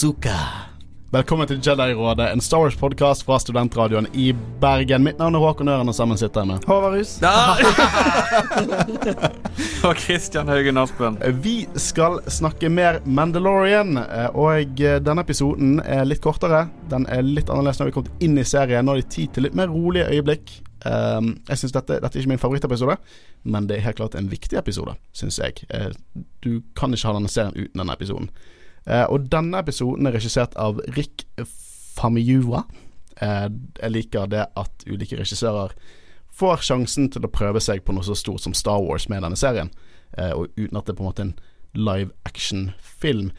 Azuka. Velkommen til Jedi-rådet, en Star Wars-podkast fra studentradioen i Bergen. Mitt navn er Håkon Øren, og sammen sitter jeg med Håvard Hus. og Christian Haugen Aspen. Vi skal snakke mer Mandalorian, eh, og eh, denne episoden er litt kortere. Den er litt annerledes når vi har kommet inn i serien. Nå er det tid til litt mer rolige øyeblikk. Um, jeg synes dette, dette er ikke min favorittepisode, men det er helt klart en viktig episode, syns jeg. Uh, du kan ikke ha denne serien uten denne episoden. Uh, og denne episoden er regissert av Rick Famiua. Uh, jeg liker det at ulike regissører får sjansen til å prøve seg på noe så stort som Star Wars med denne serien, uh, og uten at det er på en måte en live action-film.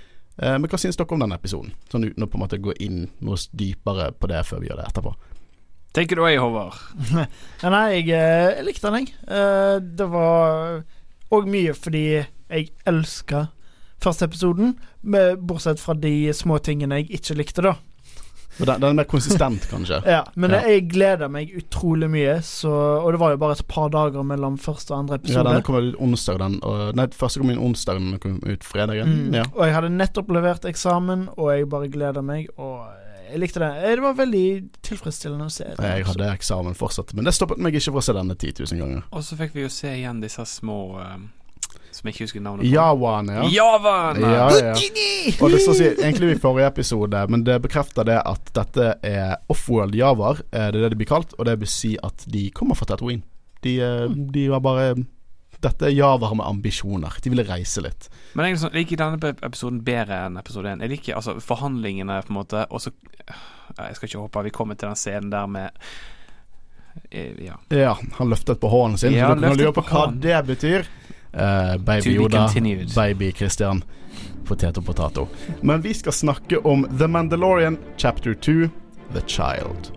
men hva syns dere om denne episoden? Sånn uten å på en måte gå inn noe dypere på det før vi gjør det etterpå. Tenker du jeg, Håvard? Nei, jeg, jeg likte den, jeg. Det var òg mye fordi jeg elska første episoden, bortsett fra de små tingene jeg ikke likte, da. Den, den er mer konsistent, kanskje? ja, men ja. jeg gleder meg utrolig mye, så, og det var jo bare et par dager mellom første og andre episode. Ja, den kom ut onsdag, den. Og, nei, første kom inn onsdag, den kom ut fredagen. Mm. Ja. Og jeg hadde nettopp levert eksamen, og jeg bare gleder meg, og jeg likte det. Det var veldig tilfredsstillende å se. Det, jeg hadde eksamen fortsatt, men det stoppet meg ikke fra å se denne 10 000 ganger. Og så fikk vi jo se igjen disse små um som jeg ikke husker navnet på. Javan, ja. Javan! Ja, ja. Og det står si, egentlig i forrige episode, men det bekrefter det at dette er offworld javar. Det er det de blir kalt, og det vil si at de kommer fra Tatooine. De, eh, de var bare dette er javar med ambisjoner. De ville reise litt. Men jeg liksom, liker denne episoden bedre enn episode 1. Jeg liker altså forhandlingene, på en måte, og så Jeg skal ikke håpe vi kommer til den scenen der med eh, ja. ja. Han løftet på hånden sin, ja, så du kan lure på hva det betyr. Uh, baby Yoda, baby Christian, potet og potato. Men vi skal snakke om The Mandalorian chapter 2, The Child.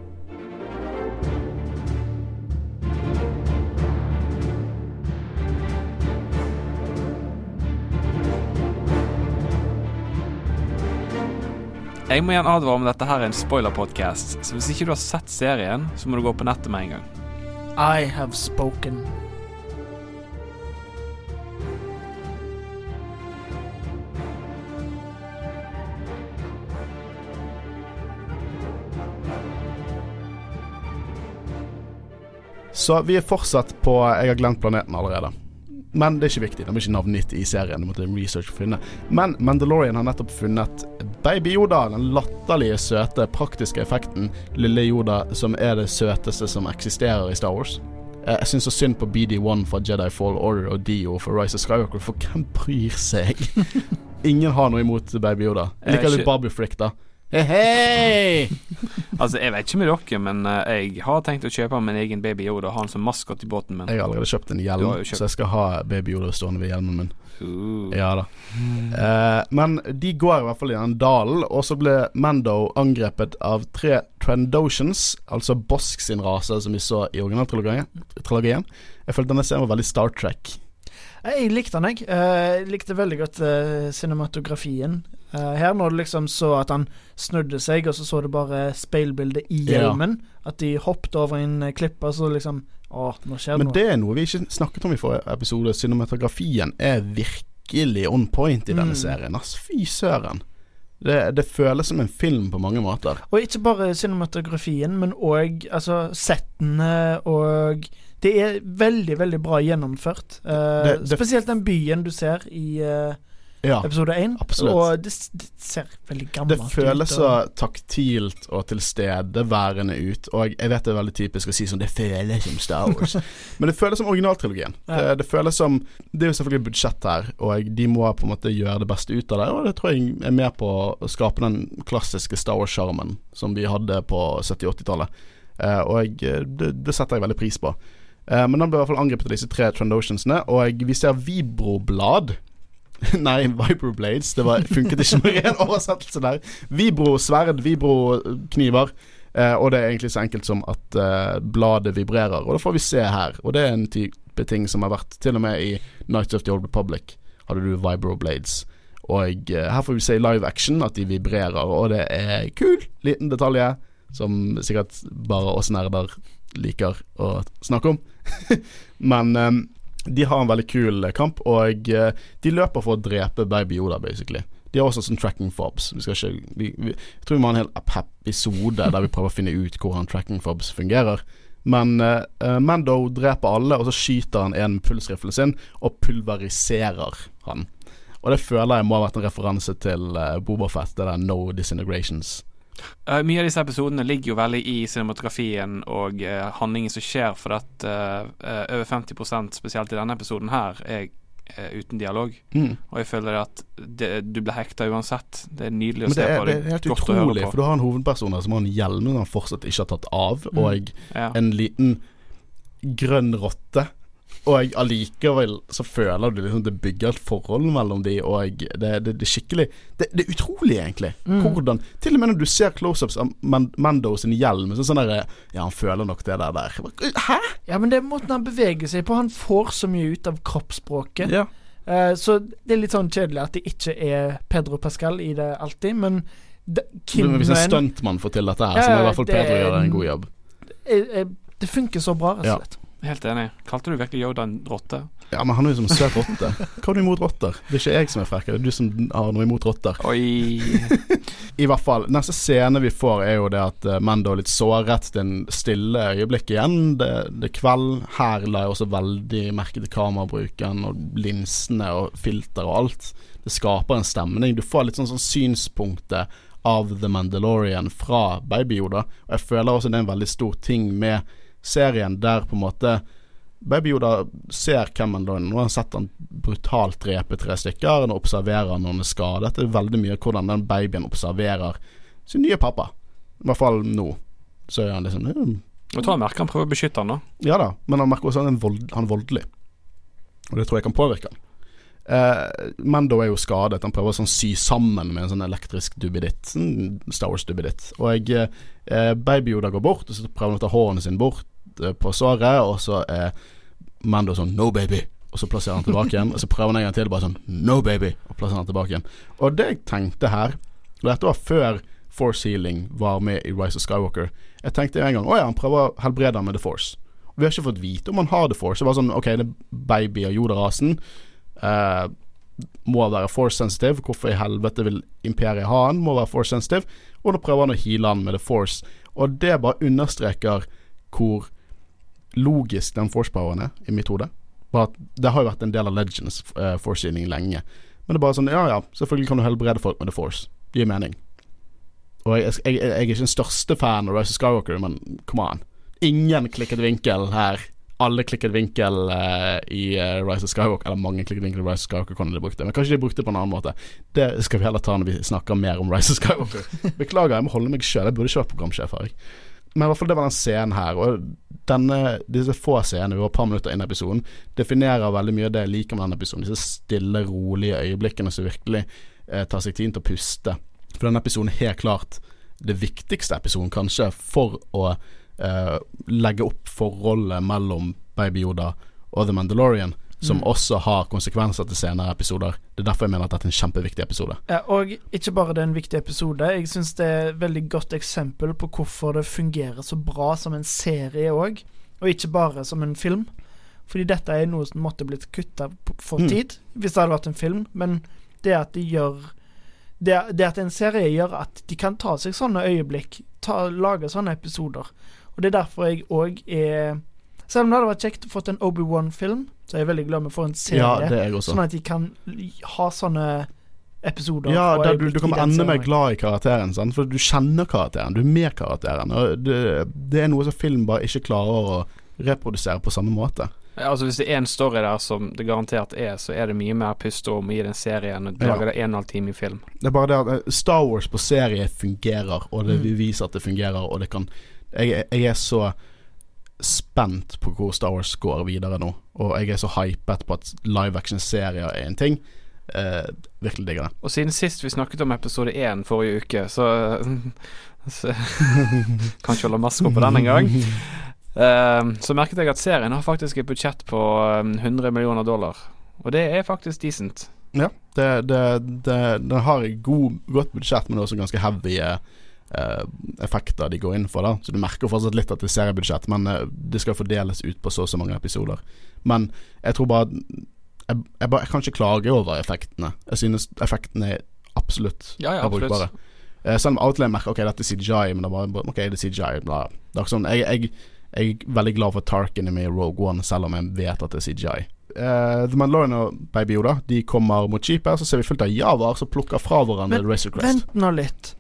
Jeg må igjen advare om dette her er en spoiler-podkast, så hvis ikke du har sett serien, så må du gå på nettet med en gang. I have spoken. Så vi er fortsatt på Jeg har glemt planeten allerede. Men det er ikke viktig. Det er ikke navnet i serien. Du måtte research finne. Men Mandalorian har nettopp funnet Baby Yoda. Den latterlige, søte, praktiske effekten lille Yoda som er det søteste som eksisterer i Star Wars. Eh, jeg syns så synd på BD1 fra Jedi Fall Order og Dio for Rise of Skywalker, for hvem bryr seg? Ingen har noe imot Baby Yoda. Jeg liker litt Barbie Frick, da. Hei! altså, jeg vet ikke med dere, men uh, jeg har tenkt å kjøpe min egen Baby Yoda og ha han som maskot i båten min. Jeg har allerede kjøpt en hjelm, kjøpt. så jeg skal ha Baby Yoda stående ved hjelmen min. Uh. Ja da. Uh, men de går i hvert fall i den dalen, og så ble Mando angrepet av tre Trendotions, altså Bosk sin rase, som vi så i originaltrilogien. Jeg følte denne serien var veldig Star Trek. Jeg likte den, jeg. Jeg likte veldig godt cinematografien. Uh, her når du liksom så at han snudde seg, og så så du bare speilbildet i hjelmen. Ja. At de hoppet over en eh, klippe, så liksom Å, nå skjer det noe. Men det er noe vi ikke snakket om i forrige episode. Cinematografien er virkelig on point i denne mm. serien. Ass, fy søren. Det, det, føles som en film på mange måter. Og ikke bare cinematografien, men òg altså, settene og Det er veldig, veldig bra gjennomført. Uh, det, det, spesielt den byen du ser i uh, ja, episode én. Og det, det, ser veldig gammelt ut. Det føles så taktilt og tilstedeværende ut. Og jeg vet det er veldig typisk å si sånn Det føles som Star Wars. Men det føles som originaltrilogien. Ja. Det, det, føles som Det er jo selvfølgelig budsjett her, og de må på en måte gjøre det beste ut av det. Og det tror jeg er med på å skape den klassiske Star Wars-sjarmen som vi hadde på 70-80-tallet. Uh, og jeg, det, det, setter jeg veldig pris på. Uh, men han ble i hvert fall angrepet av disse tre Trandoshansene, og vi ser Vibroblad Nei, Vibroblades. Det var, funket ikke med ren oversettelse der. Vibro sverd, vibro kniver. Eh, og det er egentlig så enkelt som at eh, bladet vibrerer. Og det får vi se her. Og det er en type ting som har vært til og med i Nights of the Old Republic. Hadde du Vibroblades. Og eh, her får vi se i live action at de vibrerer, og det er kul liten detalj som sikkert bare oss nerder liker å snakke om. Men um, de har en veldig kul kamp, og eh, de løper for å drepe Baby Yoda, basically. De har også sånn tracking fobs. Vi skal ikke vi, vi, Jeg tror vi må ha en hel episode der vi prøver å finne ut hvordan tracking fobs fungerer. Men uh, Mando dreper alle, og så skyter han en med pulsriflen sin og pulveriserer han. Og det føler jeg må ha vært en referanse til uh, Bobafett, det der No Disintegrations. Uh, mye av disse episodene ligger jo veldig i cinematografien og uh, handlingen som skjer, for at uh, over 50% spesielt i denne episoden her, er uten dialog. Mm. Og jeg føler at det, du blir hekta uansett. Det er nydelig å se på. Det, det er helt utrolig, for du har en hovedperson som har en hjelm han fortsatt ikke har tatt av, mm. og ja. en liten grønn rotte og allikevel så føler du liksom det bygger et forhold mellom de, og det, det, det skikkelig det, det, er utrolig, egentlig. Mm. Hvordan Til og med når du ser close-ups av Mando sin hjelm, så sånn der Ja, han føler nok det der der. Hæ? Ja, men det er måten han beveger seg på. Han får så mye ut av kroppsspråket. Ja. Uh, så det er litt sånn kjedelig at det ikke er Pedro Pascal i det alltid, men det, Hvis en stuntmann får til dette her, ja, så må i hvert fall Pedro gjøre en god jobb. Det funker så bra, rett og slett. Helt enig. Kalte du virkelig Yoda en rotte? Ja, men han er jo som en søt rotte. Hva har du imot rotter? Det er ikke jeg som er frekk, det er du som har noe imot rotter. Oi I hvert fall. Neste scene vi får, er jo det at uh, Mando er litt såret. Er en stille øyeblikk igjen. Det, det er kveld. Her la jeg også veldig merke til kamerabruken og linsene og filter og alt. Det skaper en stemning. Du får litt sånn, sånn synspunktet av The Mandalorian fra Baby-Yoda. Og jeg føler også det er en veldig stor ting med serien der på en måte Baby Yoda ser han er. Nå har han sett han brutalt drepe tre stykker, og observerer når han er skadet. Det er veldig mye hvordan den babyen observerer sin nye pappa. I hvert fall nå. Så er han liksom mm. Jeg tror han merker han prøver å beskytte han da. Ja da, men han merker også at han er, vold, han er voldelig. Og det tror jeg kan påvirke han. Eh, Mando er jo skadet. Han prøver å sånn sy sammen med en sånn elektrisk duppeditt. Sånn Star Wars-duppeditt. Og jeg, eh, Baby Yoda går bort, og så prøver han å ta hånden sin bort Eh, på såret, og så er Mando sånn 'no, baby'. Og så plasserer han tilbake igjen. Og så prøver han en gang til, bare sånn 'no, baby'. Og plasserer han tilbake igjen. Og det jeg tenkte her Og dette var før Force Healing var med i Rise of Skywalker. Jeg tenkte en gang å ja, han prøver å helbrede ham med The Force. Og vi har ikke fått vite om han har The Force. Det var sånn OK, det er baby av Yoda-rasen. Uh, må være force sensitive. Hvorfor i helvete vil imperiet ha han? Må være force sensitive. Og da prøver han å heale han med The Force. Og det bare understreker hvor logisk den force-poweren er, i mitt hode. Bare at Det har jo vært en del av Legends uh, forsyning lenge. Men det er bare sånn Ja ja, selvfølgelig kan du helbrede folk med The Force. Det gir mening. Og jeg, jeg, jeg, er ikke den største fan av Rise of Skywalker, men come on. Ingen klikket vinkel her. Alle klikket vinkel uh, i uh, Rise of Skywalker. Eller mange klikket vinkel i Rise of Skywalker kan de brukte. Men kanskje de brukte det på en annen måte. Det skal vi heller ta når vi snakker mer om Rise of Skywalker. Beklager, jeg må holde meg sjøl. Jeg burde ikke vært programsjef her. Men i hvert fall det var den scenen her. Og denne, disse få scenene, vi var et par minutter inn i episoden, definerer veldig mye det jeg liker med denne episoden. Disse stille, rolige øyeblikkene som virkelig eh, tar seg tid til å puste. For denne episoden er helt klart det viktigste episoden, kanskje, for å eh, legge opp forholdet mellom Baby Yoda og The Mandalorian som mm. også har konsekvenser til senere episoder. Det er derfor jeg mener at dette er en kjempeviktig episode. Ja, og ikke bare det er en viktig episode, jeg syns det er et veldig godt eksempel på hvorfor det fungerer så bra som en serie òg, og ikke bare som en film. Fordi dette er noe som måtte blitt kutta for mm. tid, hvis det hadde vært en film, men det at de gjør det, det, at en serie gjør at de kan ta seg sånne øyeblikk, ta, lage sånne episoder. Og det er derfor jeg òg er selv om det hadde vært kjekt å få en Obi-Wan-film, så er jeg veldig glad vi får en serie. Ja, sånn at de kan ha sånne episoder. Ja, der du, du kan ende mer glad i karakteren, sant? for du kjenner karakteren. Du er med karakteren. Og det, det er noe som film bare ikke klarer å reprodusere på samme måte. Ja, altså Hvis det er en story der som det garantert er, så er det mye mer pust om i den serien enn å lage det en og en halv time i film. Det er bare det at eh, Star Wars på serie fungerer, og det mm. viser at det fungerer, og det kan Jeg, jeg er så spent på hvor Star Wars går videre nå. Og jeg er så hypet på at live action-serier er en ting. Eh, virkelig digger det. Og siden sist vi snakket om episode én forrige uke, så, så Kan ikke holde maska på den engang. Eh, så merket jeg at serien har faktisk et budsjett på 100 um, millioner dollar. Og det er faktisk decent. Ja, det, det, det, den har god, godt budsjett, men også ganske heavy Eh, effekter de går inn for. da Så Du merker fortsatt litt at det er seriebudsjett, men eh, det skal fordeles ut på så og så mange episoder. Men jeg tror bare jeg, jeg, bare, jeg kan ikke klage over effektene. Jeg synes effektene er absolutt ja, ja, er brukbare. Uh, selv om jeg merker Ok, dette er CGI, men det er bare Ok, det er CJI. Bla. Det er sånn, jeg, jeg, jeg, er veldig glad for Tarkin i Rogue One, selv om jeg vet at det er CGI. Uh, The Mandalorian og Baby Yoda De kommer mot skipet, så ser vi fullt av javaer som plukker fra hverandre Razor Crest. Vent nå litt.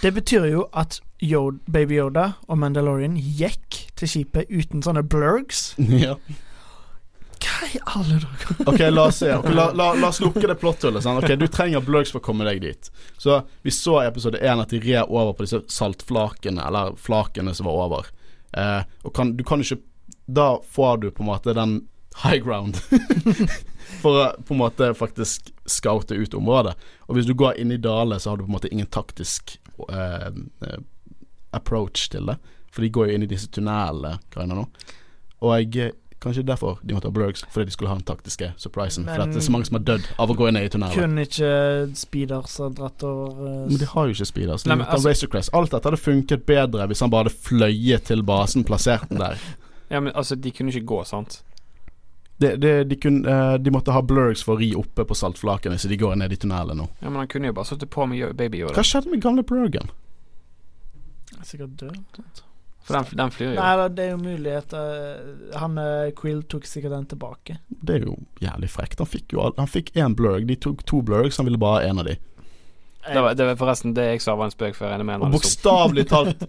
Det betyr jo at Yoda, Baby Yoda og Mandalorian gikk til skipet uten sånne blurgs. ja. Hva i alle dager? ok, la oss se. Okay, la, la, la, oss lukke det plotthullet. Sånn. Ok, Du trenger blurgs for å komme deg dit. Så vi så i episode én at de red over på disse saltflakene, eller flakene som var over. Eh, og kan, du kan ikke Da får du på en måte den high ground for å på en måte faktisk scoute ut området. Og hvis du går inn i dalene, så har du på en måte ingen taktisk eh, eh approach til det. For de går jo inn i disse tunnelgreiene nå. Og jeg Kanskje derfor de måtte ha Blurgs, fordi de skulle ha den taktiske surprisen. Men, for det er så mange som har dødd av å gå ned i tunnelen. Kunne ikke speeders ha dratt over uh, Men de har jo ikke speeders. Nei, men, altså, Alt dette hadde funket bedre hvis han bare hadde fløyet til basen, plassert den der. ja, men altså, de kunne ikke gå, sant? Det, de, de, kunne, uh, de, måtte ha blurgs for å ri oppe på saltflakene, så de går ned i tunnelen nå. Ja, Men han kunne jo bare sittet på med Baby Yoda. Hva skjedde med gamle blurgen? Sikkert død. For den, den flyr jo. Nei, det er jo mulighet uh, Han uh, Quill tok sikkert den tilbake. Det er jo jævlig frekt. Han fikk jo Han fikk én blurg. De tok to blurgs, han ville bare ha én av de. Det var, det var, forresten det jeg sa var en spøk før jeg Og bokstavelig talt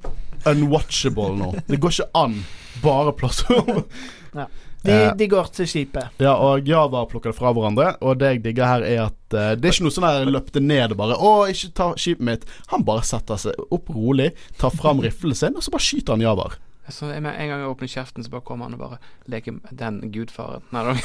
unwatchable nå. Det går ikke an. Bare plass. ja. De, eh, de, går til skipet. Ja, og Java plukker det fra hverandre. Og det jeg digger her, er at uh, det er ikke noe sånn der løpte ned og bare 'Å, ikke ta skipet mitt'. Han bare setter seg opp rolig, tar fram riflen sin, og så bare skyter han Java Så En gang jeg åpner kjeften, så bare kommer han og bare leker den gudfaren. Nei,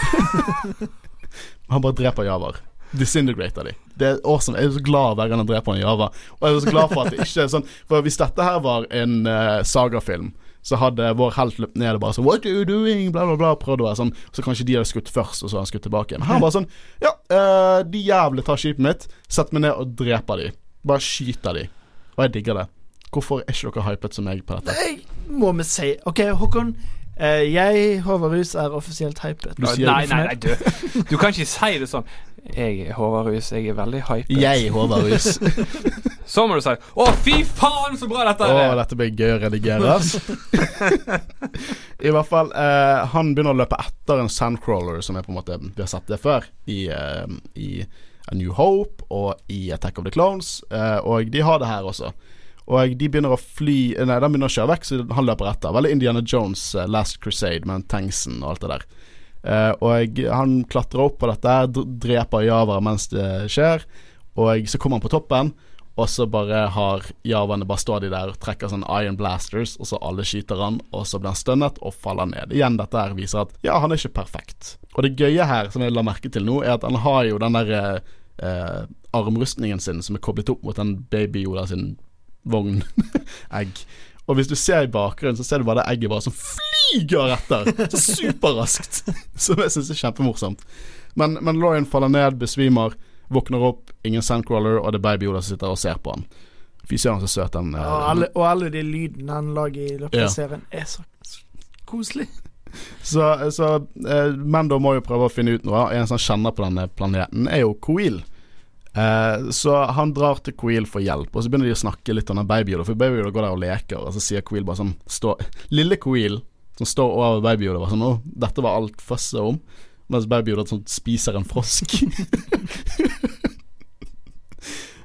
han bare dreper Java Disintegrater de. Det er awesome. Jeg er så glad hver gang han dreper en Java. Og jeg er så glad for at det ikke er sånn For hvis dette her var en uh, sagafilm så hadde vår helt løpt ned og bare sånn 'What are you doing?' bla, bla, bla. Prøvd å være sånn Så kanskje de hadde skutt først, og så hadde han skutt tilbake Men han bare sånn Ja, uh, de jævlig tar skipet mitt. Sett meg ned og dreper de. Bare skyter de. Og jeg digger det. Hvorfor er ikke dere hypet som meg på dette? Nei, må vi si. OK, Håkon. Uh, jeg, Håvard Rus, er offisielt hypet. nei, nei, nei, du, du kan ikke si det sånn. Jeg Håvard Rus, jeg er veldig hypet. Jeg, Håvard Rus. så må du si 'Å, fy faen, så bra dette er'. Å, dette blir gøy å redigere. I hvert fall, eh, han begynner å løpe etter en sandcrawler, som er på en måte Vi har sett det før, i, eh, i A New Hope og i Attack of the Clones, eh, og de har det her også. Og de begynner å fly Nei, de begynner å kjøre vekk, så han løper etter. Veldig Indiana Jones' uh, Last Crusade med tanksen og alt det der. Uh, og han klatrer opp på dette, dreper javar mens det skjer. Og så kommer han på toppen, og så bare har Javaene bare står de der og trekker sånn Iron Blasters, og så alle skyter han, og så blir han stønnet og faller ned. Igjen, dette her viser at ja, han er ikke perfekt. Og det gøye her, som jeg la merke til nå, er at han har jo den der eh, armrustningen sin som er koblet opp mot den baby Yoda sin vogn-egg. Og hvis du ser i bakgrunnen, så ser du bare det egget bare som flyger etter. Så superraskt. Som jeg syns er kjempemorsomt. Men, men Lauren faller ned, besvimer, våkner opp, ingen sandcrawler, og det er Baby Yoda som sitter og ser på han. Fy søren, så søt den uh, og, alle, og alle de lydene han lager i løpet av serien, er så koselig. Så, så eh, Mando må jo prøve å finne ut noe. En som kjenner på denne planeten, er jo Coil. Eh, så han drar til Queel for hjelp, og så begynner de å snakke litt om den babyoda. For Baby Yoda går der og leker, og så sier Queel bare sånn stå, Lille Queel som står over babyoda, bare sånn Å, dette var alt fusset om. Mens babyoda sånn spiser en frosk.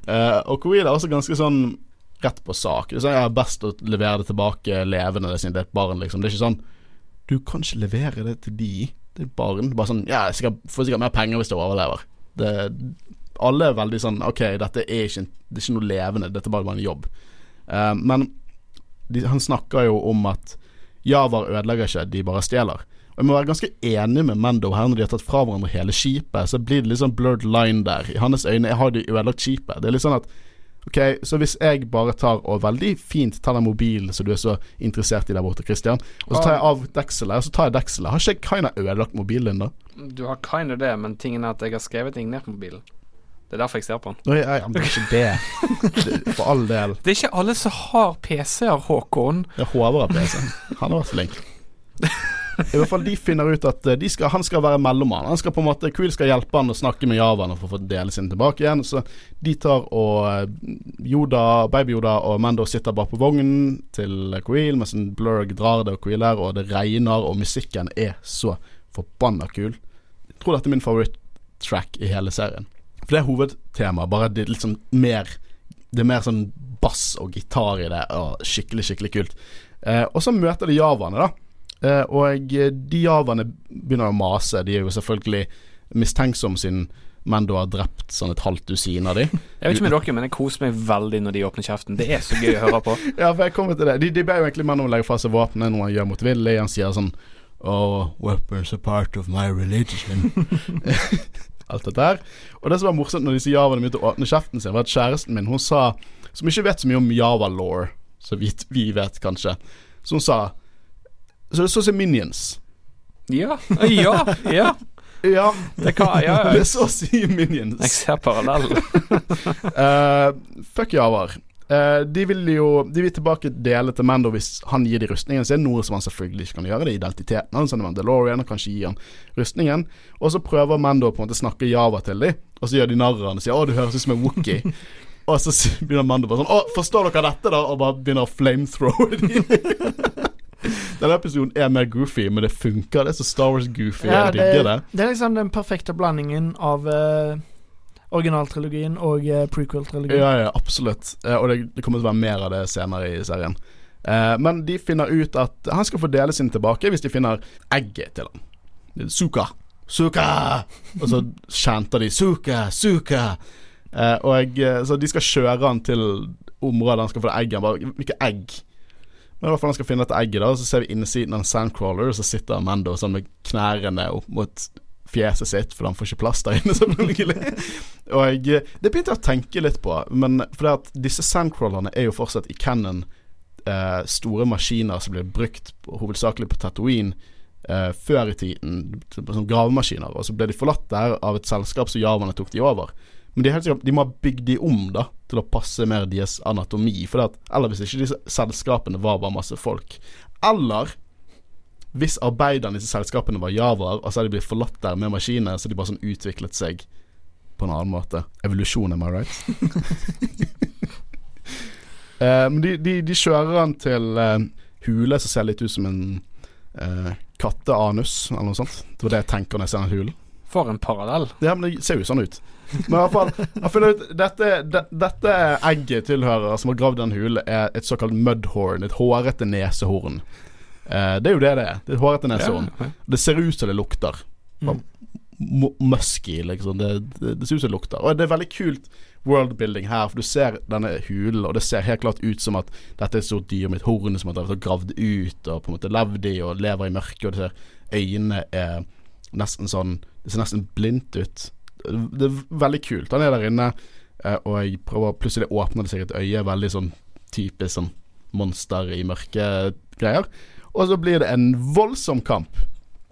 uh, og Queel er også ganske sånn rett på sak. Det er sånn, best å levere det tilbake levende siden det er et barn, liksom. Det er ikke sånn Du kan ikke levere det til de. Det er et barn. Bare sånn Ja, jeg får sikkert mer penger hvis du overlever. Det, alle er veldig sånn OK, dette er ikke, det er ikke noe levende, dette er bare en jobb. Uh, men de, han snakker jo om at Javar ødelegger ikke, de bare stjeler. Og Jeg må være ganske enig med Mendo her når de har tatt fra hverandre hele skipet. Så blir det litt sånn blurred line der. I hans øyne har de ødelagt skipet. Det er litt sånn at Ok, så hvis jeg bare tar og veldig fint tar den mobilen som du er så interessert i der borte, Christian, og så tar jeg av dekselet, og så tar jeg dekselet, har ikke jeg kinda ødelagt mobilen din da? Du har kinda det, men tingen er at jeg har skrevet ting ned på mobilen. Det er derfor jeg ser på den. Nei, ja, men det er ikke det. For all del. Det er ikke alle som har PC-er, Håkon. Ja, Håvard har PC. Han har vært flink. I hvert fall de finner ut at eh, skal, han skal være mellommann. Han skal på en måte Quill skal hjelpe han å snakke med javaene for å få dele sin tilbake igjen. Så de tar og eh, Yoda, baby-Yoda og Mando sitter bare på vognen til Quill, mens Blurg drar det og Quill er, og det regner, og musikken er så forbanna kul. Jeg tror dette er min favoritt-track i hele serien. For det er hovedtema, bare det er liksom mer Det er mer sånn bass og gitar i det, og skikkelig, skikkelig kult. Eh, og så møter de javaene, da. Eh, og de javaene begynner å mase. De er jo selvfølgelig mistenksomme siden Mendo har drept sånn et halvt dusin av de. Jeg vet ikke med dere, men jeg koser meg veldig når de åpner kjeften. Det er så gøy å høre på. ja, for jeg kommer til det. De, de ber jo egentlig Mendo legge fra seg våpenet når han gjør motvillig. Han sier sånn Oh, weapons are part of my religion. Alt dette her. Og det som var morsomt når disse javaene begynte å åpne kjeften sin, var at kjæresten min, hun sa, som ikke vet så mye om java-law, så vidt vi vet kanskje, så hun sa så det er sånn som Minions. Ja. Ja. Ja. ja. Det, kan, ja, ja. det er så å si Minions. Jeg ser parallellen. uh, fuck Javar. Uh, de vil jo De vil tilbake dele til Mando hvis han gir de rustningen sin, noe som han selvfølgelig ikke kan gjøre. Det er identiteten hans. Han er Mandalorian og kanskje gir han rustningen. Og så prøver Mando på en måte å snakke Java til dem, og så gjør de narr av ham og sier 'Å, du høres ut som en Wookie'. og så begynner Mando bare sånn 'Å, forstår dere dette', da? Og bare begynner å flamethrowe dem. Denne episoden er mer goofy, men det funker. Det er så Star Wars-goofy. Ja, jeg digger det. Det er liksom den perfekte blandingen av uh, originaltrilogien og uh, prequel-trilogien. Ja, ja, absolutt. Uh, og det, det, kommer til å være mer av det senere i serien. Uh, men de finner ut at han skal få dele sin tilbake hvis de finner egget til ham. Suka. Suka! Og så chanter de Suka, Suka. og Så de skal kjøre han til området han skal få det egget. Han bare Hvilket egg? Men i hvert fall han skal finne dette egget, da Og så ser vi innesiden av en sandcrawler, og så sitter Amando sånn med knærne opp mot fjeset sitt, for han får ikke plass der inne, selvfølgelig. og det begynte jeg å tenke litt på, men fordi at disse sandcrawlerne er jo fortsatt i Cannon eh, store maskiner som blir brukt hovedsakelig på Tatooine eh, før i tiden, som gravemaskiner, og så ble de forlatt der av et selskap som javerne tok de over. Men de, sikkert, de må ha bygd de om da til å passe mer deres anatomi. For at, eller hvis ikke disse selskapene var bare masse folk. Eller hvis arbeiderne i disse selskapene var javaer, og så hadde de blitt forlatt der med maskiner, så de bare sånn utviklet seg på en annen måte. Evolusjon, am I right? uh, men de, de, de, kjører han til uh, hule som ser litt ut som en uh, katteanus, eller noe sånt. Det var det jeg tenker når jeg ser den hulen. For en parallell. Ja, men det ser jo sånn ut. Men i hvert fall, jeg finner ut dette, de, dette egget tilhører som har gravd den hulen, er et såkalt mudhorn. Et hårete nesehorn. Eh, det er jo det det er. Det er hårete neshorn. Ja, Det ser ut som det lukter. Mm. Musky, liksom. Det, det, det, ser ut som det lukter. Og det er veldig kult worldbuilding her, for du ser denne hulen, og det ser helt klart ut som at dette er et stort dyr med et horn som har gravd ut og på en måte levd i og lever i mørket, og du ser øynene er nesten sånn Det ser nesten blindt ut. Det er veldig kult. Han er der inne, eh, og jeg prøver plutselig åpner det seg et øye. Veldig sånn typisk sånn monster i mørke-greier. Og så blir det en voldsom kamp.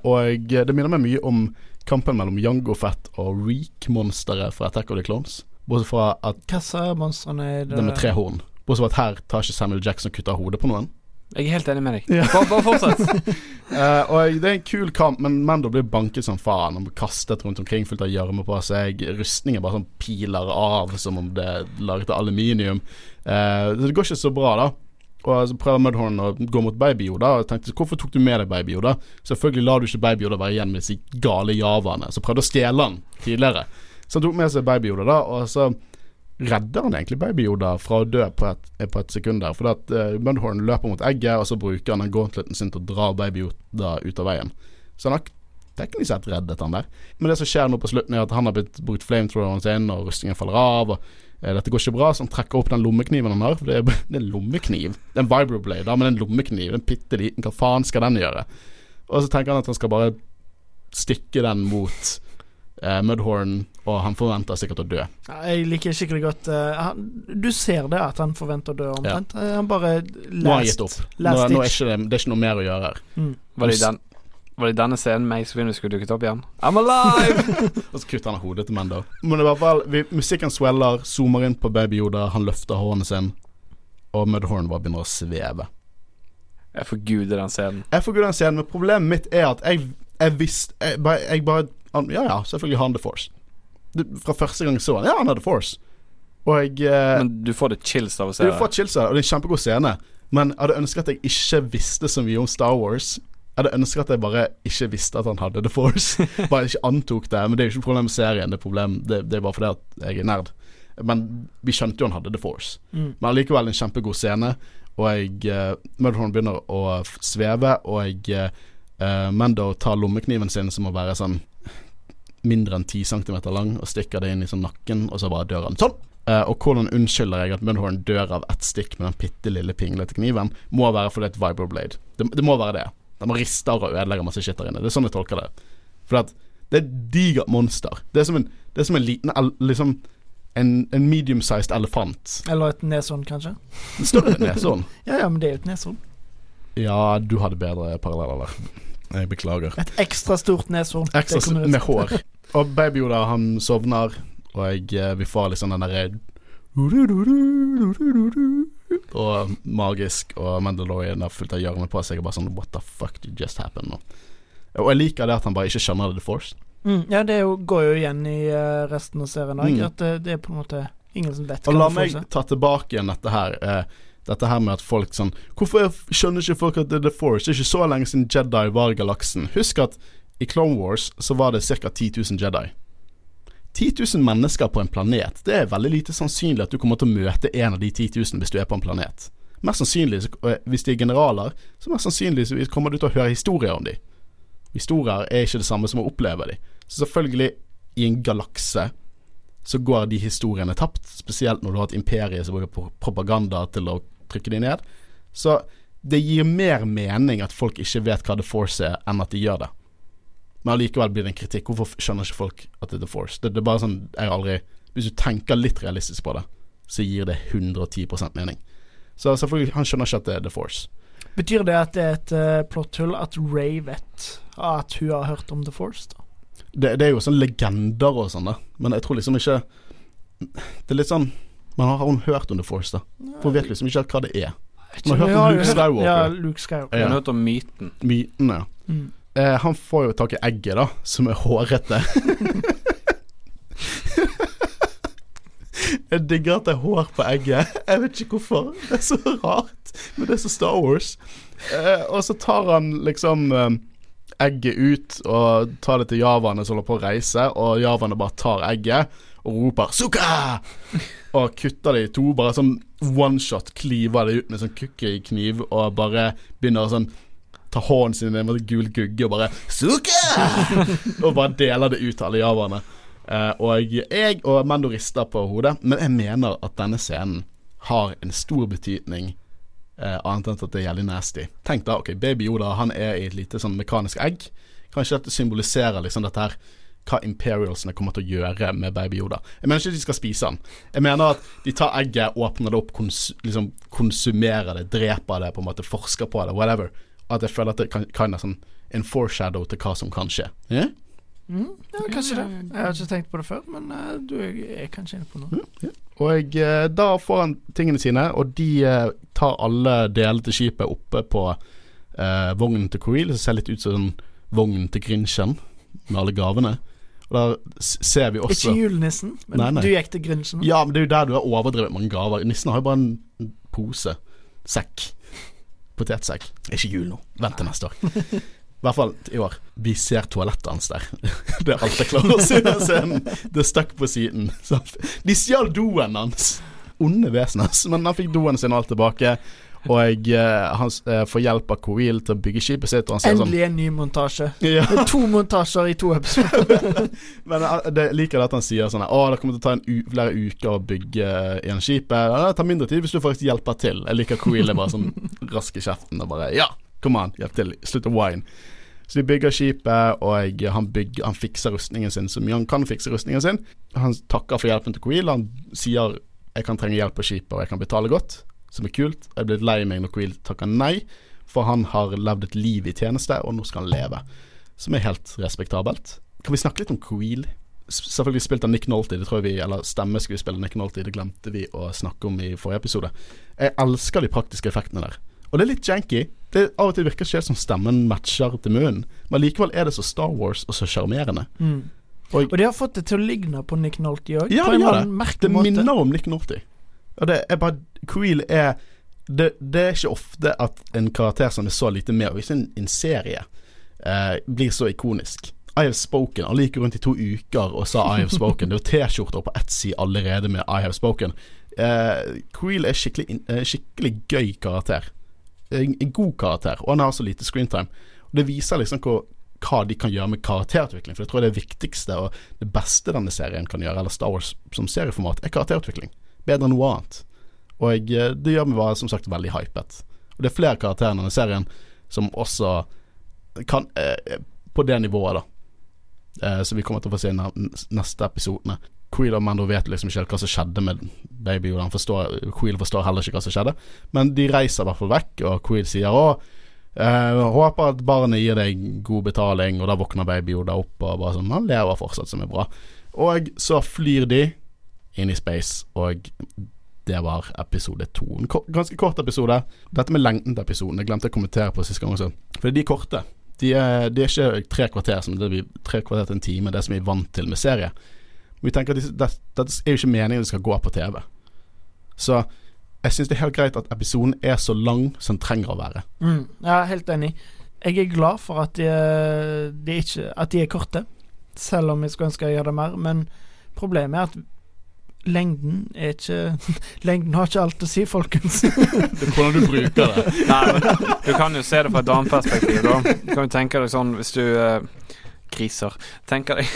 Og det minner meg mye om kampen mellom Jango Fett og Reek-monsteret fra Attack of the Clones. Bortsett fra at Hva monstrene er det? Med tre horn. Bortsett fra at her tar ikke Samuel Jackson og av hodet på noen. Jeg er helt enig med deg. Ja. Bare fortsett. uh, og Det er en kul kamp, men Mando blir banket som faen. Han blir kastet rundt omkring fullt av gjørme på seg. Rustninger bare sånn piler av som om det er laget av aluminium. Uh, det går ikke så bra, da. Og så prøver Mudhorn å gå mot Baby Yoda. Og tenkte hvorfor tok du med deg Baby Yoda? Selvfølgelig lar du ikke Baby Yoda være igjen med disse gale javaene som prøvde å stjele han tidligere. Så han tok med seg Baby Yoda, da. Og så redder han egentlig Baby-Yoda fra å dø på et, på et sekund der. For at uh, Mudhorn løper mot egget, og så bruker han den gauntleten sin til å dra Baby-Yoda ut av veien. Så han har teknisk sett reddet han der. Men det som skjer nå på slutten, er at han har blitt brukt flamethroweren sin, og rustningen faller av. og Dette går ikke bra, så han trekker opp den lommekniven han har. For det er, det er en lommekniv. Det er en vibroblade, da, men en lommekniv. En bitte liten. Hva faen skal den gjøre? Og så tenker han at han skal bare stikke den mot eh, Mudhorn, og han forventer sikkert å dø. Jeg liker skikkelig godt uh, han, Du ser det, at han forventer å dø, omtrent. Ja. Han bare last, Nå har han gitt opp. Nå, nå er ikke det, det, er ikke noe mer å gjøre her. Mm. Var, det den, var det denne scenen Mace Windu skulle dukket opp igjen? I'm alive! og så kutter han hodet til Mando. Men i hvert fall, vi, musikken sweller, zoomer inn på Baby Yoda, han løfter hånden sin, og Mudhorn bare begynner å sveve. Jeg forguder den scenen. Jeg forguder den scenen, men problemet mitt er at jeg, jeg visste jeg, jeg bare Ja ja, selvfølgelig har han The Force. Du, fra første gang jeg så han Ja, han har The Force. Og jeg eh, Men du får det chills av å se det? Du får chills av det, og det er en kjempegod scene. Men jeg hadde ønsket at jeg ikke visste så mye om Star Wars. Jeg hadde ønsket at jeg bare ikke visste at han hadde The Force. bare ikke antok det. Men det er jo ikke problem med serien, det er, problem, det, det er bare fordi at jeg er nerd. Men vi skjønte jo han hadde The Force. Mm. Men allikevel en kjempegod scene og jeg uh, Mudhorn begynner å sveve, og jeg uh, Mando tar lommekniven sin, som må være sånn mindre enn 10 cm lang, og stikker det inn i sånn nakken, og så bare dør han sånn. Uh, og hvordan unnskylder jeg at Mudhorn dør av ett stikk med den bitte lille pinglete kniven, må være fordi det er et vibroblade. Det, det må være det. De rister riste og ødelegger masse shit der inne. Det er sånn jeg tolker det. For at det er et digert monster. Det er som en, det er som en liten liksom en, en medium-sized elefant. Eller et neshorn, kanskje. Større enn neshorn. ja, ja, men det er jo et neshorn. Ja, du hadde bedre paralleller der. Jeg beklager. Et ekstra stort neshorn. Ekstra stort med hår. Og Baby Yoda, han sovner, og jeg, eh, vi får liksom den derre og magisk, og Mandalorian har fullt av hjørnet på seg og bare sånn What the fuck just happen? Og jeg liker det at han bare ikke skjønner The Force. Mm, ja, det jo, går jo igjen i uh, resten av serien òg, mm. at det, det, er på en måte ingen som vet Og La meg ta tilbake igjen dette her. Uh, dette her med at folk sånn Hvorfor skjønner ikke folk at det er The Force? Det er ikke så lenge siden Jedi var i galaksen. Husk at i Clone Wars så var det ca. 10 000 Jedi. 10 000 mennesker på en planet, det er veldig lite sannsynlig at du kommer til å møte en av de 10 000 hvis du er på en planet. Mest sannsynlig, hvis de er generaler, så mest sannsynlig kommer du til å høre historier om dem. Historier er ikke det samme som å oppleve dem. Så selvfølgelig, i en galakse så går de historiene tapt. Spesielt når du har et imperie som bruker propaganda til å trykke de ned. Så det gir mer mening at folk ikke vet hva The Force er, enn at de gjør det. Men allikevel blir det en kritikk. Hvorfor skjønner ikke folk at det er The Force? Det, det er bare sånn jeg aldri Hvis du tenker litt realistisk på det, så gir det 110% mening. Så selvfølgelig, han skjønner ikke at det er The Force. Betyr det at det er et uh, plotthull at Ray vet at hun har hørt om The Force? da? Det, det er jo sånn legender og sånn, da. Men jeg tror liksom ikke Det er litt sånn Men har hun hørt om The Force, da? For hun vet liksom ikke hva det er. Hun har hørt om Luke Skywalker. Ja, Luke Skywalker. Hun har hørt om myten. Myten, ja. Mm. Eh, han får jo tak i egget, da, som er hårete. Jeg digger at det er hår på egget. Jeg vet ikke hvorfor. Det er så rart, men det er så Star Wars. Eh, og så tar han liksom eh, egget ut og tar det til javaene som holder på å reise, og javaene bare tar egget og roper 'Suka!' og kutter det i to. Bare sånn one shot kliver det ut med sånn kniv og bare begynner å sånn ta hånden sin i en gul gugge og bare 'Suka!' og bare deler det ut til alle javaene. Uh, og jeg og Mando rister på hodet, men jeg mener at denne scenen har en stor betydning Uh, annet enn at det er jævlig nasty. Tenk da, ok, baby Yoda han er i et lite sånn mekanisk egg. Kanskje dette symboliserer liksom dette her hva Imperialsene kommer til å gjøre med baby Yoda. Jeg mener ikke at de skal spise han. Jeg mener at de tar egget, åpner det opp, kons liksom konsumerer det, dreper det, på en måte forsker på det, whatever. At jeg føler at det kan, kan være sånn en foreshadow til hva som kan skje. Yeah? Mm, ja, kanskje det. Jeg har ikke tenkt på det før, men uh, du er kanskje inne på noe. Mm, yeah. Og uh, da får han tingene sine, og de uh, tar alle deler til skipet oppe på vognen til Creel, som ser litt ut som vognen til Grinchen, med alle gavene. Og da ser vi også Ikke julenissen, men nei, nei. du gikk til Grinchen. Ja, men det er jo der du har overdrevet mange gaver. Nissen har jo bare en pose. Sekk. Potetsekk. Det er ikke jul nå. Vent til neste år. I hvert fall i år. Vi ser toalettet hans der. det er alt jeg klarer å se. scenen. Det stakk på siden. De stjal doen hans. Onde vesener. Men han fikk doen sin alt tilbake. Og uh, han uh, får hjelp av Coril til å bygge skipet sitt. Sånn- Endelig en ny montasje. Ja. To montasjer i to episoder. Men jeg liker det at han sier sånn Å, det kommer til å ta flere uker å bygge igjen skipet. Det tar mindre tid hvis du faktisk hjelper til. Jeg liker Coril er bare sånn rask i kjeften og bare Ja, Kom an, hjelp til. Slutt å wine. Så de bygger skipet, og han, bygger, han fikser rustningen sin så mye han kan fikse rustningen sin. Han takker for hjelpen til Coril Han sier 'jeg kan trenge hjelp på skipet, og jeg kan betale godt', som er kult. Jeg er blitt lei meg når Quill takker nei, for han har levd et liv i tjeneste, og nå skal han leve. Som er helt respektabelt. Kan vi snakke litt om Quill? Selvfølgelig spilt av Nick Nolte, det tror jeg vi, eller stemmeskuespiller Nick Nolte, det glemte vi å snakke om i forrige episode. Jeg elsker de praktiske effektene der. Og det er litt janky. Det Av og til virker ikke ikke som stemmen matcher til munnen, men likevel er det så Star Wars og så sjarmerende. Mm. Og, og, de har fått det til å ligne på Nick Nolte òg. Ja, de gjør det. Det minner om Nick Nolte. Og det er bare Creel er det, det, er ikke ofte at en karakter som er så lite med, og ikke en, en serie, eh, blir så ikonisk. I have spoken. Alle gikk rundt i to uker og sa I have spoken. Det var T-skjorter på Etsy allerede med I have spoken. Eh, Creel er skikkelig, eh, skikkelig gøy karakter. En, en, god karakter, og han har så lite screentime. Det viser liksom hvor, hva de kan gjøre med karakterutvikling. For jeg tror det viktigste og det beste denne serien kan gjøre, eller Star Wars som serieformat, er karakterutvikling. Bedre enn noe annet. Og eh, det gjør meg bare, som sagt veldig hypet. Og det er flere karakterer i serien som også kan eh, På det nivået, da. Eh, så vi kommer til å få se i neste episodene. Queel og Mando vet liksom ikke hva som skjedde med Baby Yoda. Queel forstår heller ikke hva som skjedde, men de reiser i hvert fall vekk, og Queel sier å eh, håper at barnet gir deg god betaling, og da våkner Baby Yoda opp og bare sånn Han lever fortsatt, som er bra. Og så flyr de inn i space, og det var episode to. En ganske kort episode. Dette med lengden til episoden jeg glemte å kommentere på sist gang også. For de er korte. De er, de er ikke tre kvarter som det blir tre kvarter til en time, det som vi er vant til med serie. Vi tenker at dette, det er jo ikke meningen det skal gå på TV. Så jeg syns det er helt greit at episoden er så lang som den trenger å være. Mm, jeg er helt enig. Jeg er glad for at de, de ikke, at de er korte, selv om jeg skulle ønske jeg gjør det mer. Men problemet er at lengden er ikke Lengden har ikke alt å si, folkens. det er hvordan du bruker det. Nei, men du kan jo se det fra et dameperspektiv, da. Du kan jo tenke deg sånn hvis du uh, Griser. Tenker deg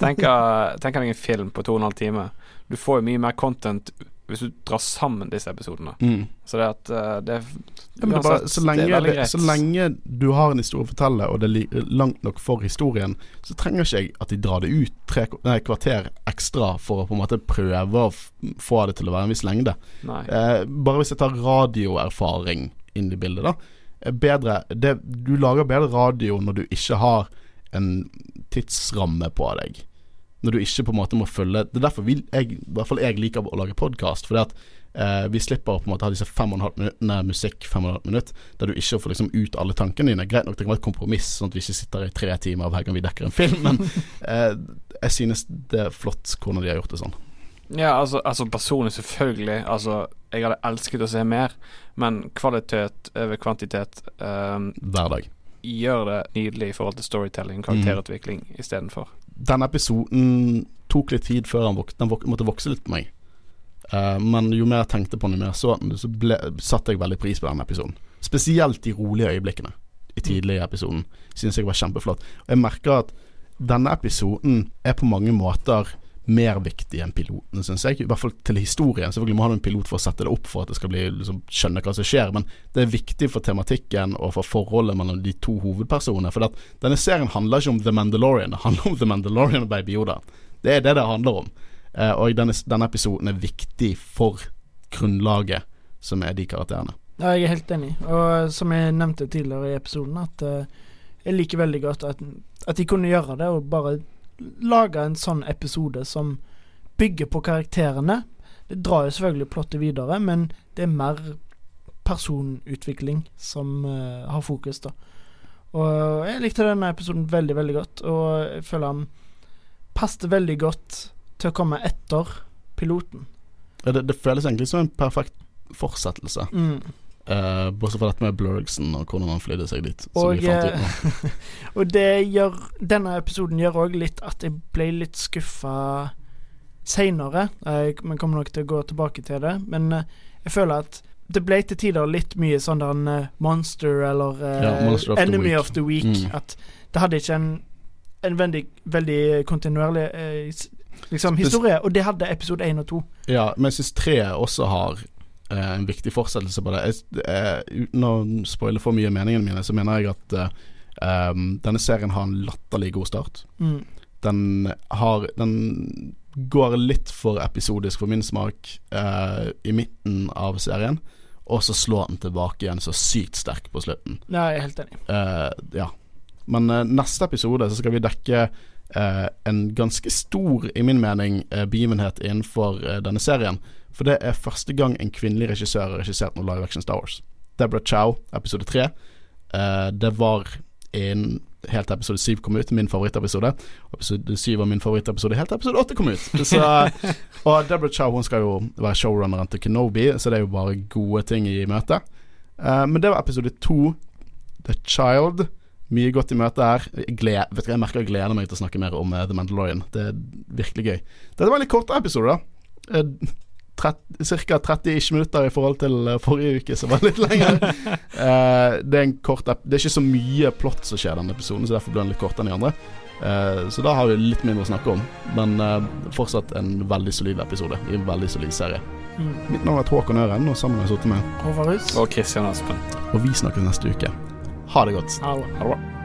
tenker, tenker deg en film på to og en halv time. Du får jo mye mer content hvis du drar sammen disse episodene. Mm. Så det at uh, det, ja, det bare, så, lenge, det, så, lenge, du har en historie å fortelle, og det er langt nok for historien, så trenger ikke jeg at de drar det ut tre nei, kvarter ekstra for å på en måte prøve å få det til å være en viss lengde. Eh, bare hvis jeg tar radioerfaring inn i bildet, da. Bedre, det, du lager bedre radio når du ikke har en tidsramme på deg når du ikke på en måte må følge Det er derfor vi, jeg, i hvert fall jeg liker å lage podkast. Fordi at eh, vi slipper å på en måte ha disse fem og en halv minuttene musikk fem og en halv minutt, der du ikke får liksom ut alle tankene dine. Greit nok det kan være et kompromiss, sånn at vi ikke sitter i tre timer hver gang vi dekker en film, men eh, jeg synes det er flott hvordan de har gjort det sånn. Ja, altså, altså personlig, selvfølgelig. Altså, jeg hadde elsket å se mer, men kvalitet over kvantitet um, Hver dag. Gjør det nydelig i forhold til storytelling, karakterutvikling mm. istedenfor denne episoden tok litt tid før den, vok den vok måtte vokse litt på meg. Uh, men jo mer jeg tenkte på den, jo mer så den, så ble, satte jeg veldig pris på denne episoden. Spesielt de rolige øyeblikkene i tidlig i episoden synes jeg var kjempeflott. Og jeg merker at denne episoden er på mange måter mer viktig enn piloten, syns jeg. I hvert fall til historien. Selvfølgelig må ha en pilot for å sette det opp for at det skal bli liksom, skjønne hva som skjer, men det er viktig for tematikken og for forholdet mellom de to hovedpersonene. For at denne serien handler ikke om The Mandalorian, det handler om The Mandalorian og Baby Yoda. Det er det det handler om. Eh, og denne, denne, episoden er viktig for grunnlaget, som er de karakterene. Ja, jeg er helt enig. Og som jeg nevnte tidligere i episoden, at uh, jeg liker veldig godt at, at de kunne gjøre det, og bare lage en sånn episode som bygger på karakterene. Det drar jo selvfølgelig plottet videre, men det er mer personutvikling som uh, har fokus, da. Og jeg likte denne episoden veldig, veldig godt, og jeg føler han passet veldig godt til å komme etter piloten. Ja, det, det føles egentlig som en perfekt fortsettelse. Mm. Uh, bortsett fra dette med Blurgson og hvordan han flydde seg dit. Og, uh, og det gjør Denne episoden gjør òg litt at jeg ble litt skuffa seinere. Uh, vi kommer nok til å gå tilbake til det, men uh, jeg føler at det ble til tider litt mye sånn der en monster eller ja, monster of Enemy of the Week. Mm. At det hadde ikke en, en veldig, veldig kontinuerlig liksom, historie, og det hadde episode 1 og 2. Ja, men jeg syns 3 også har eh, en viktig fortsettelse på det. Jeg, eh, uten å spoile for mye meningene mine, så mener jeg at eh, um, denne serien har en latterlig god start. Mm. Den har Den går litt for episodisk for min smak eh, i midten av serien, og så slår den tilbake igjen så sykt sterk på slutten. Ja, jeg er helt enig. Eh, ja. Men eh, neste episode så skal vi dekke en ganske stor, i min mening, begivenhet innenfor denne serien For det er første gang en kvinnelig regissør har regissert noe live action Star Wars. Deborah Chow, episode tre. Uh, det var en helt til episode syv kom ut, min favorittepisode. Episode syv var min favorittepisode helt til episode åtte kom ut. Så, og Deborah Chow hun skal jo være showrunneren til Kenobi, så det er jo bare gode ting i møte. Uh, men det var episode to, The Child. Mye godt i møte her. Gled, vet du, jeg merker jeg gleder meg til å snakke mer om uh, The Mandalorian. Det er virkelig gøy. Dette var en litt kortere episode, da. Uh, Ca. 30 minutter i forhold til uh, forrige uke, som var litt lenger. uh, det, er kort, det er ikke så mye plott som skjer denne episoden, så derfor blir den litt kortere enn de andre. Uh, så da har vi litt mindre å snakke om, men fortsatt en veldig solid episode i en veldig solid serie. Mm. Mitt navn er Håkon Øren, og sammen har jeg sittet med Håvard Og Kristian Aspen. Og vi snakkes neste uke. Ha det godt. Ha det. Ha det bra.